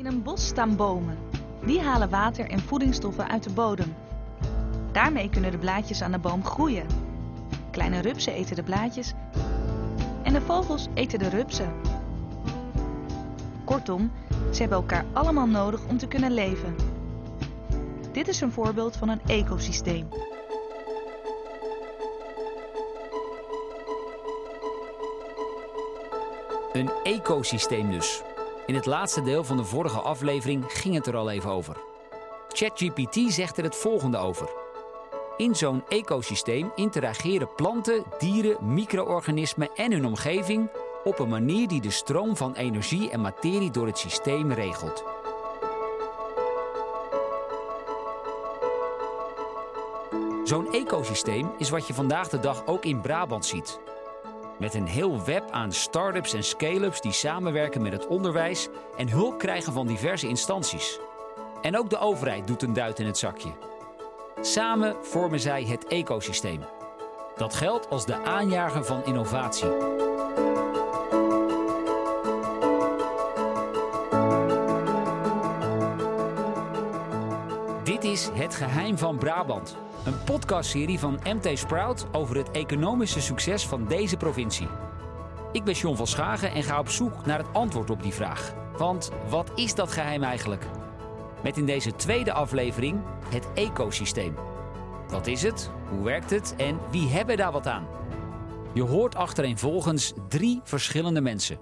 In een bos staan bomen. Die halen water en voedingsstoffen uit de bodem. Daarmee kunnen de blaadjes aan de boom groeien. Kleine rupsen eten de blaadjes en de vogels eten de rupsen. Kortom, ze hebben elkaar allemaal nodig om te kunnen leven. Dit is een voorbeeld van een ecosysteem. Een ecosysteem dus. In het laatste deel van de vorige aflevering ging het er al even over. ChatGPT zegt er het volgende over. In zo'n ecosysteem interageren planten, dieren, micro-organismen en hun omgeving op een manier die de stroom van energie en materie door het systeem regelt. Zo'n ecosysteem is wat je vandaag de dag ook in Brabant ziet. Met een heel web aan start-ups en scale-ups die samenwerken met het onderwijs en hulp krijgen van diverse instanties. En ook de overheid doet een duit in het zakje. Samen vormen zij het ecosysteem. Dat geldt als de aanjager van innovatie. Dit is Het Geheim van Brabant. Een podcastserie van MT Sprout over het economische succes van deze provincie. Ik ben John van Schagen en ga op zoek naar het antwoord op die vraag. Want wat is dat geheim eigenlijk? Met in deze tweede aflevering het ecosysteem. Wat is het? Hoe werkt het? En wie hebben daar wat aan? Je hoort achtereenvolgens drie verschillende mensen.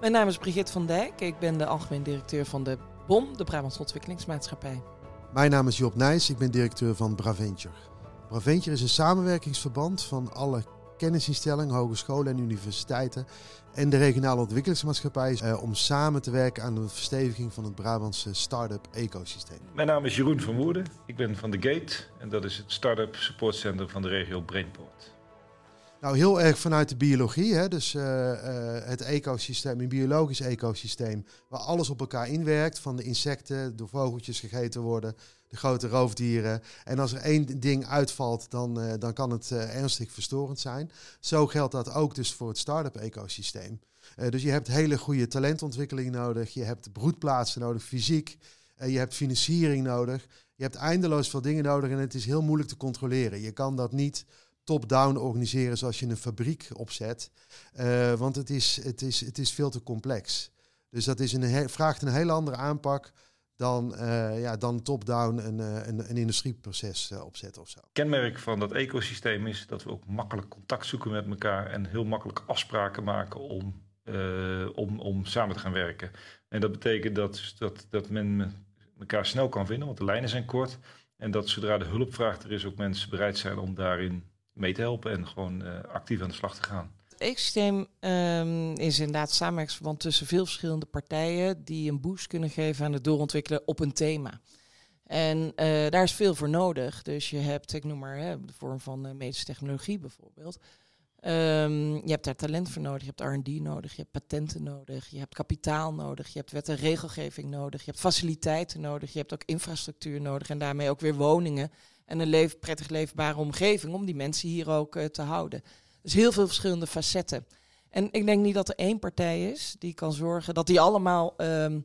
Mijn naam is Brigitte van Dijk. Ik ben de algemeen directeur van de BOM, de Brabants Ontwikkelingsmaatschappij. Mijn naam is Job Nijs, ik ben directeur van Braventure. Braventure is een samenwerkingsverband van alle kennisinstellingen, hogescholen en universiteiten en de regionale ontwikkelingsmaatschappij eh, om samen te werken aan de versteviging van het Brabantse start-up ecosysteem. Mijn naam is Jeroen van Woerden. Ik ben van The Gate en dat is het start-up supportcenter van de regio Brainport. Nou, heel erg vanuit de biologie, hè? dus uh, uh, het ecosysteem, een biologisch ecosysteem, waar alles op elkaar inwerkt, van de insecten, door vogeltjes gegeten worden, de grote roofdieren. En als er één ding uitvalt, dan, uh, dan kan het ernstig verstorend zijn. Zo geldt dat ook dus voor het start-up ecosysteem. dus je hebt hele goede talentontwikkeling nodig, je hebt broedplaatsen nodig, fysiek, je hebt financiering nodig, je hebt eindeloos veel dingen nodig en het is heel moeilijk te controleren. Je kan dat niet top-down organiseren zoals je een fabriek opzet. Uh, want het is, het, is, het is veel te complex. Dus dat is een vraagt een hele andere aanpak dan, uh, ja, dan top-down een, een, een, industrieproces opzetten of zo. Kenmerk van dat ecosysteem is dat we ook makkelijk contact zoeken met elkaar en heel makkelijk afspraken maken om, om, om samen te gaan werken. En dat betekent dat, dat, dat men elkaar snel kan vinden, want de lijnen zijn kort. En dat zodra de hulpvraag er is, ook mensen bereid zijn om daarin mee te helpen en gewoon uh, actief aan de slag te gaan. Het ecosysteem um, is inderdaad samenwerkingsverband tussen veel verschillende partijen die een boost kunnen geven aan het doorontwikkelen op een thema. En uh, daar is veel voor nodig. Dus je hebt, ik noem maar hè, de vorm van uh, medische technologie bijvoorbeeld. Um, je hebt daar talent voor nodig, je hebt R&D nodig, je hebt patenten nodig, je hebt kapitaal nodig, je hebt wet en regelgeving nodig, je hebt faciliteiten nodig, je hebt ook infrastructuur nodig en daarmee ook weer woningen en een leef, prettig leefbare omgeving om die mensen hier ook uh, te houden. Dus heel veel verschillende facetten. En ik denk niet dat er één partij is die kan zorgen dat die allemaal um,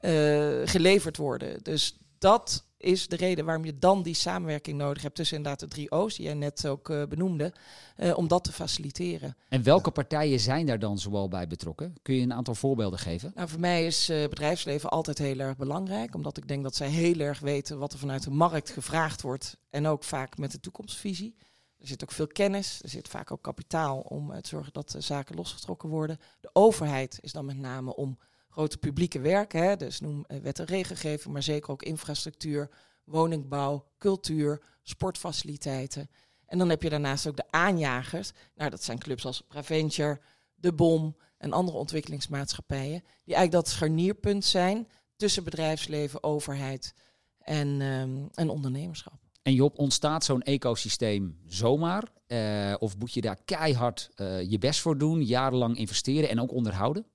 uh, geleverd worden. Dus dat is de reden waarom je dan die samenwerking nodig hebt tussen inderdaad de drie O's die jij net ook uh, benoemde, uh, om dat te faciliteren. En welke partijen zijn daar dan zoal bij betrokken? Kun je een aantal voorbeelden geven? Nou, voor mij is uh, bedrijfsleven altijd heel erg belangrijk, omdat ik denk dat zij heel erg weten wat er vanuit de markt gevraagd wordt en ook vaak met de toekomstvisie. Er zit ook veel kennis, er zit vaak ook kapitaal om te zorgen dat zaken losgetrokken worden. De overheid is dan met name om grote publieke werken, hè, dus noem wet en regelgeving, maar zeker ook infrastructuur, woningbouw, cultuur, sportfaciliteiten. En dan heb je daarnaast ook de aanjagers. Nou, dat zijn clubs als Praventure, De Bom en andere ontwikkelingsmaatschappijen, die eigenlijk dat scharnierpunt zijn tussen bedrijfsleven, overheid en, um, en ondernemerschap. En Job, ontstaat zo'n ecosysteem zomaar? Uh, of moet je daar keihard uh, je best voor doen, jarenlang investeren en ook onderhouden?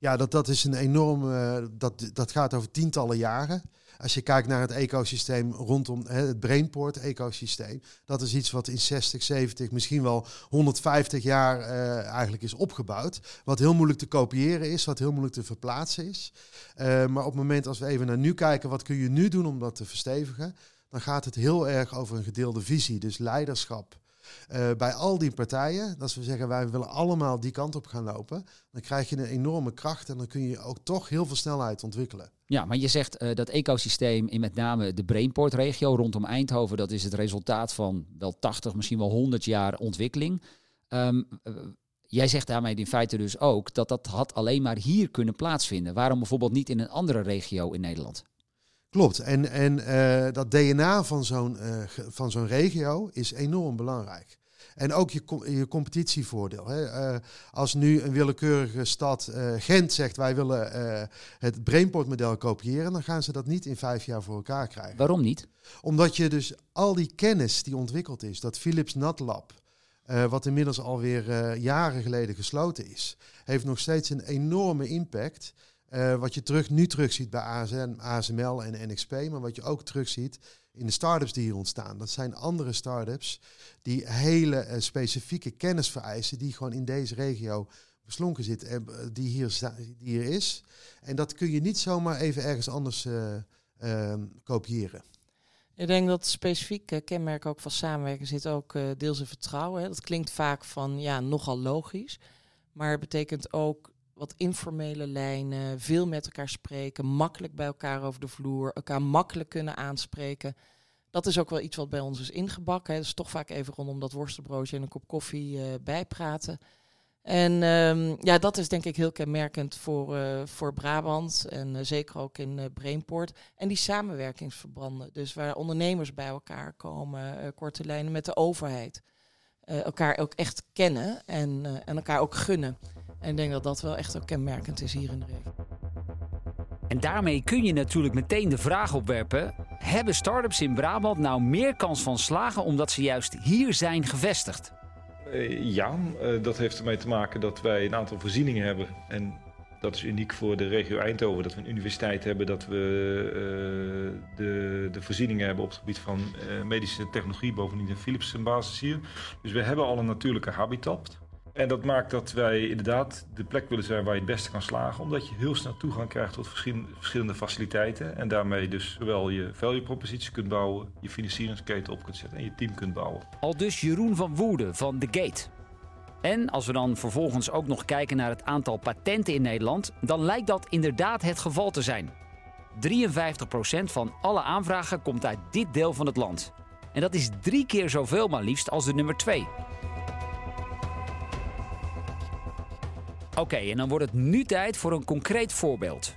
Ja, dat, dat is een enorm. eh, dat, dat gaat over tientallen jaren. Als je kijkt naar het ecosysteem rondom het Brainport-ecosysteem, dat is iets wat in 60, 70, misschien wel 150 jaar eh, eigenlijk is opgebouwd. Wat heel moeilijk te kopiëren is, wat heel moeilijk te verplaatsen is. Eh, maar op het moment als we even naar nu kijken, wat kun je nu doen om dat te verstevigen? Dan gaat het heel erg over een gedeelde visie, dus leiderschap. Eh, bij al die partijen, dat we zeggen wij willen allemaal die kant op gaan lopen, dan krijg je een enorme kracht en dan kun je ook toch heel veel snelheid ontwikkelen. Ja, maar je zegt eh, dat ecosysteem in met name de Brainport-regio rondom Eindhoven, dat is het resultaat van wel 80, misschien wel 100 jaar ontwikkeling. Ehm, eh, jij zegt daarmee in feite dus ook dat dat had alleen maar hier kunnen plaatsvinden. Waarom bijvoorbeeld niet in een andere regio in Nederland? Klopt. En, en eh, dat DNA van zo'n eh, van zo'n regio is enorm belangrijk. En ook je, je competitievoordeel. Hè. Eh, als nu een willekeurige stad, Gent, zegt wij willen het Brainport-model kopiëren, dan gaan ze dat niet in vijf jaar voor elkaar krijgen. Waarom niet? Omdat je dus al die kennis die ontwikkeld is, dat Philips NatLab, eh, wat inmiddels alweer eh jaren geleden gesloten is, heeft nog steeds een enorme impact. Eh, wat je terug, nu terugziet bij ASN, ASML en NXP, maar wat je ook terugziet in de start-ups die hier ontstaan. Dat zijn andere start-ups die hele eh, specifieke kennis vereisen, die gewoon in deze regio beslonken zit, eh, die, hier die hier is. En dat kun je niet zomaar even ergens anders eh, ehm, kopiëren. Ik denk dat specifieke kenmerk ook van samenwerken zit ook deels in vertrouwen. Hè. Dat klinkt vaak van ja, nogal logisch. Maar het betekent ook wat informele lijnen, veel met elkaar spreken, makkelijk bij elkaar over de vloer, elkaar makkelijk kunnen aanspreken. Dat is ook wel iets wat bij ons is ingebakken. Hè. Dus toch vaak even rondom dat worstenbroodje en een kop koffie eh, bijpraten. En ehm, ja, dat is denk ik heel kenmerkend voor, eh, voor Brabant en eh, zeker ook in Brainport. En die samenwerkingsverbanden, dus waar ondernemers bij elkaar komen, korte lijnen met de overheid. Elkaar ook echt kennen en, en elkaar ook gunnen. En ik denk dat dat wel echt ook kenmerkend is hier in de regio. En daarmee kun je natuurlijk meteen de vraag opwerpen: hebben start-ups in Brabant nou meer kans van slagen omdat ze juist hier zijn gevestigd? Eh, ja, eh, dat heeft ermee te maken dat wij een aantal voorzieningen hebben. En dat is uniek voor de regio Eindhoven. Dat we een universiteit hebben, dat we eh, de, de voorzieningen hebben op het gebied van eh, medische technologie. Bovendien een Philips een basis hier. Dus we hebben al een natuurlijke habitat. En dat maakt dat wij inderdaad de plek willen zijn waar je het beste kan slagen. Omdat je heel snel toegang krijgt tot verschillende, faciliteiten. En daarmee dus zowel je value propositie kunt bouwen, je financieringsketen op kunt zetten en je team kunt bouwen. Al dus Jeroen van Woerden van The Gate. En als we dan vervolgens ook nog kijken naar het aantal patenten in Nederland, dan lijkt dat inderdaad het geval te zijn. 53% van alle aanvragen komt uit dit deel van het land. En dat is drie keer zoveel maar liefst als de nummer 2. Oké, en dan wordt het nu tijd voor een concreet voorbeeld.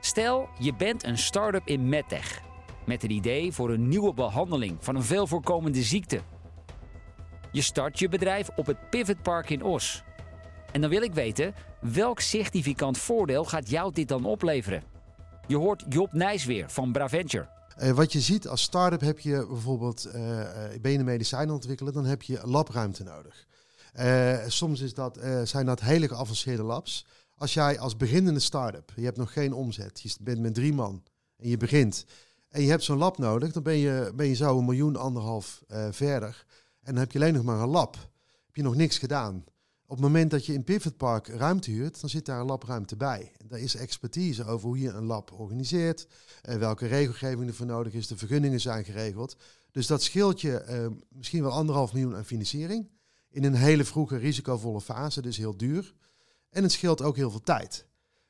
Stel, je bent een start-up in medtech. Met een idee voor een nieuwe behandeling van een veel voorkomende ziekte. Je start je bedrijf op het Pivot Park in Os. En dan wil ik weten, welk significant voordeel gaat jou dit dan opleveren? Je hoort Job Nijs weer van Braventure. Eh, wat je ziet als start-up heb je bijvoorbeeld, eh eh, ben je medicijn ontwikkelen, dan heb je labruimte nodig. Eh, soms is dat, eh, zijn dat hele geavanceerde labs. Als jij als beginnende start-up, je hebt nog geen omzet, je bent met drie man en je begint en je hebt zo'n lab nodig, dan ben je, ben je zo een miljoen, anderhalf eh, verder. En dan heb je alleen nog maar een lab. Heb je nog niks gedaan. Op het moment dat je in Pivot Park ruimte huurt, dan zit daar een labruimte bij. Daar is expertise over hoe je een lab organiseert, welke regelgeving ervoor nodig is, de vergunningen zijn geregeld. Dus dat scheelt je misschien wel anderhalf miljoen aan financiering. In een hele vroege risicovolle fase, dus heel duur. En het scheelt ook heel veel tijd.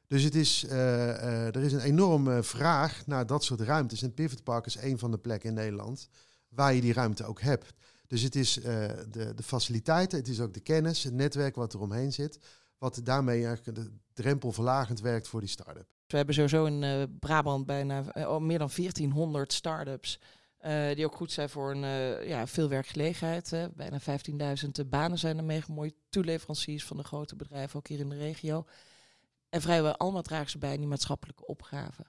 Dus het is, eh, eh, er is een enorme vraag naar dat soort ruimtes. En Pivot Park is een van de plekken in Nederland waar je die ruimte ook hebt. Dus het is eh, de, de faciliteiten, het is ook de kennis, het netwerk wat er omheen zit. Wat daarmee eigenlijk de drempel verlagend werkt voor die start-up. We hebben sowieso in Brabant bijna meer dan 1400 start-ups. Eh, die ook goed zijn voor een, eh, ja, veel werkgelegenheid. hè. Bijna 15.000 banen zijn er mee gemoeid. Toeleveranciers van de grote bedrijven, ook hier in de regio. En vrijwel allemaal dragen ze bij aan die maatschappelijke opgave.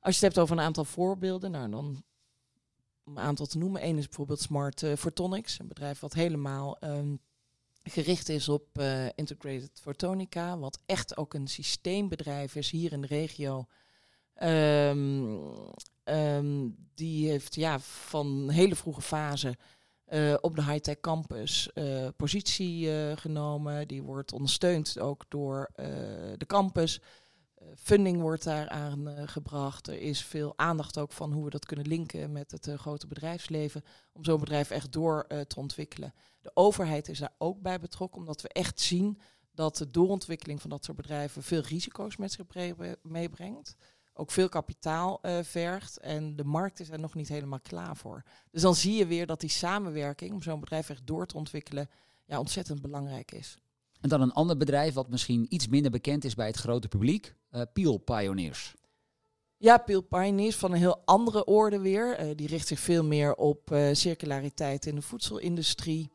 Als je het hebt over een aantal voorbeelden, nou dan om een aantal te noemen. Eén is bijvoorbeeld Smart eh, Photonics, een bedrijf wat helemaal ehm, gericht is op Integrated Photonica, wat echt ook een systeembedrijf is hier in de regio. Um, um, die heeft ja, van hele vroege fase uh, op de high-tech campus uh, positie genomen. Die wordt ondersteund ook door de campus. funding wordt daar aan gebracht. Er is veel aandacht ook van hoe we dat kunnen linken met het grote bedrijfsleven. Om zo'n bedrijf echt door te ontwikkelen. De overheid is daar ook bij betrokken, omdat we echt zien dat de doorontwikkeling van dat soort bedrijven veel risico's met zich meebrengt. Ook veel kapitaal uh, vergt en de markt is er nog niet helemaal klaar voor. Dus dan zie je weer dat die samenwerking om zo'n bedrijf echt door te ontwikkelen ja, ontzettend belangrijk is. En dan een ander bedrijf wat misschien iets minder bekend is bij het grote publiek, uh, Peel Pioneers. Ja, Peel Pioneers van een heel andere orde weer. Uh, die richt zich veel meer op uh, circulariteit in de voedselindustrie.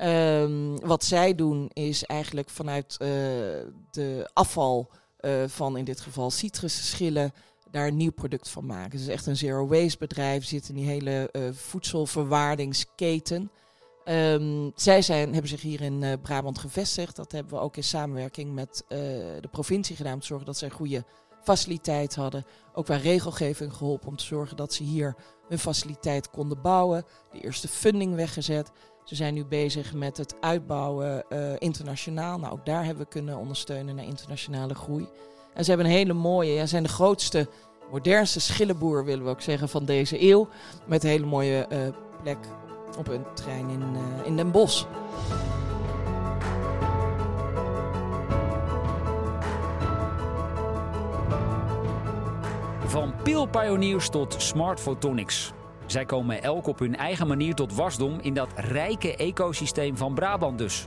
Um, wat zij doen is eigenlijk vanuit de afval uh, van in dit geval citrusschillen daar een nieuw product van maken. Het is echt een zero waste bedrijf, zit in die hele uh, voedselverwaardingsketen. Um, zij zijn, hebben zich hier in uh, Brabant gevestigd. Dat hebben we ook in samenwerking met de provincie gedaan om te zorgen dat zij goede faciliteit hadden. Ook bij regelgeving geholpen om te zorgen dat ze hier hun faciliteit konden bouwen. De eerste funding weggezet. Ze zijn nu bezig met het uitbouwen uh, internationaal. Nou, ook daar hebben we kunnen ondersteunen naar internationale groei. En ze hebben een hele mooie, ja, zijn de grootste, modernste schillenboer, willen we ook zeggen, van deze eeuw. Met een hele mooie uh, plek op een trein in, uh, in Den Bosch. Van pilpioniers tot smart photonics. Zij komen elk op hun eigen manier tot wasdom in dat rijke ecosysteem van Brabant dus.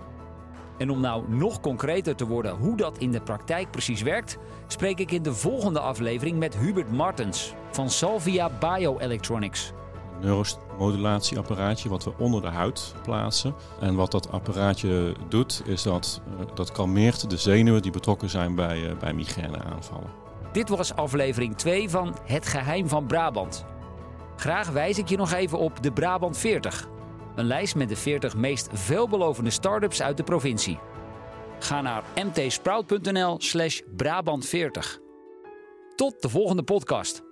En om nou nog concreter te worden hoe dat in de praktijk precies werkt, spreek ik in de volgende aflevering met Hubert Martens van Salvia Bioelectronics. Een neuromodulatieapparaatje wat we onder de huid plaatsen. En wat dat apparaatje doet, is dat uh, dat kalmeert de zenuwen die betrokken zijn bij, uh, bij migraineaanvallen. Dit was aflevering 2 van Het Geheim van Brabant. Graag wijs ik je nog even op de Brabant 40. Een lijst met de 40 meest veelbelovende start-ups uit de provincie. Ga naar mtsprout.nl slash Brabant40. Tot de volgende podcast.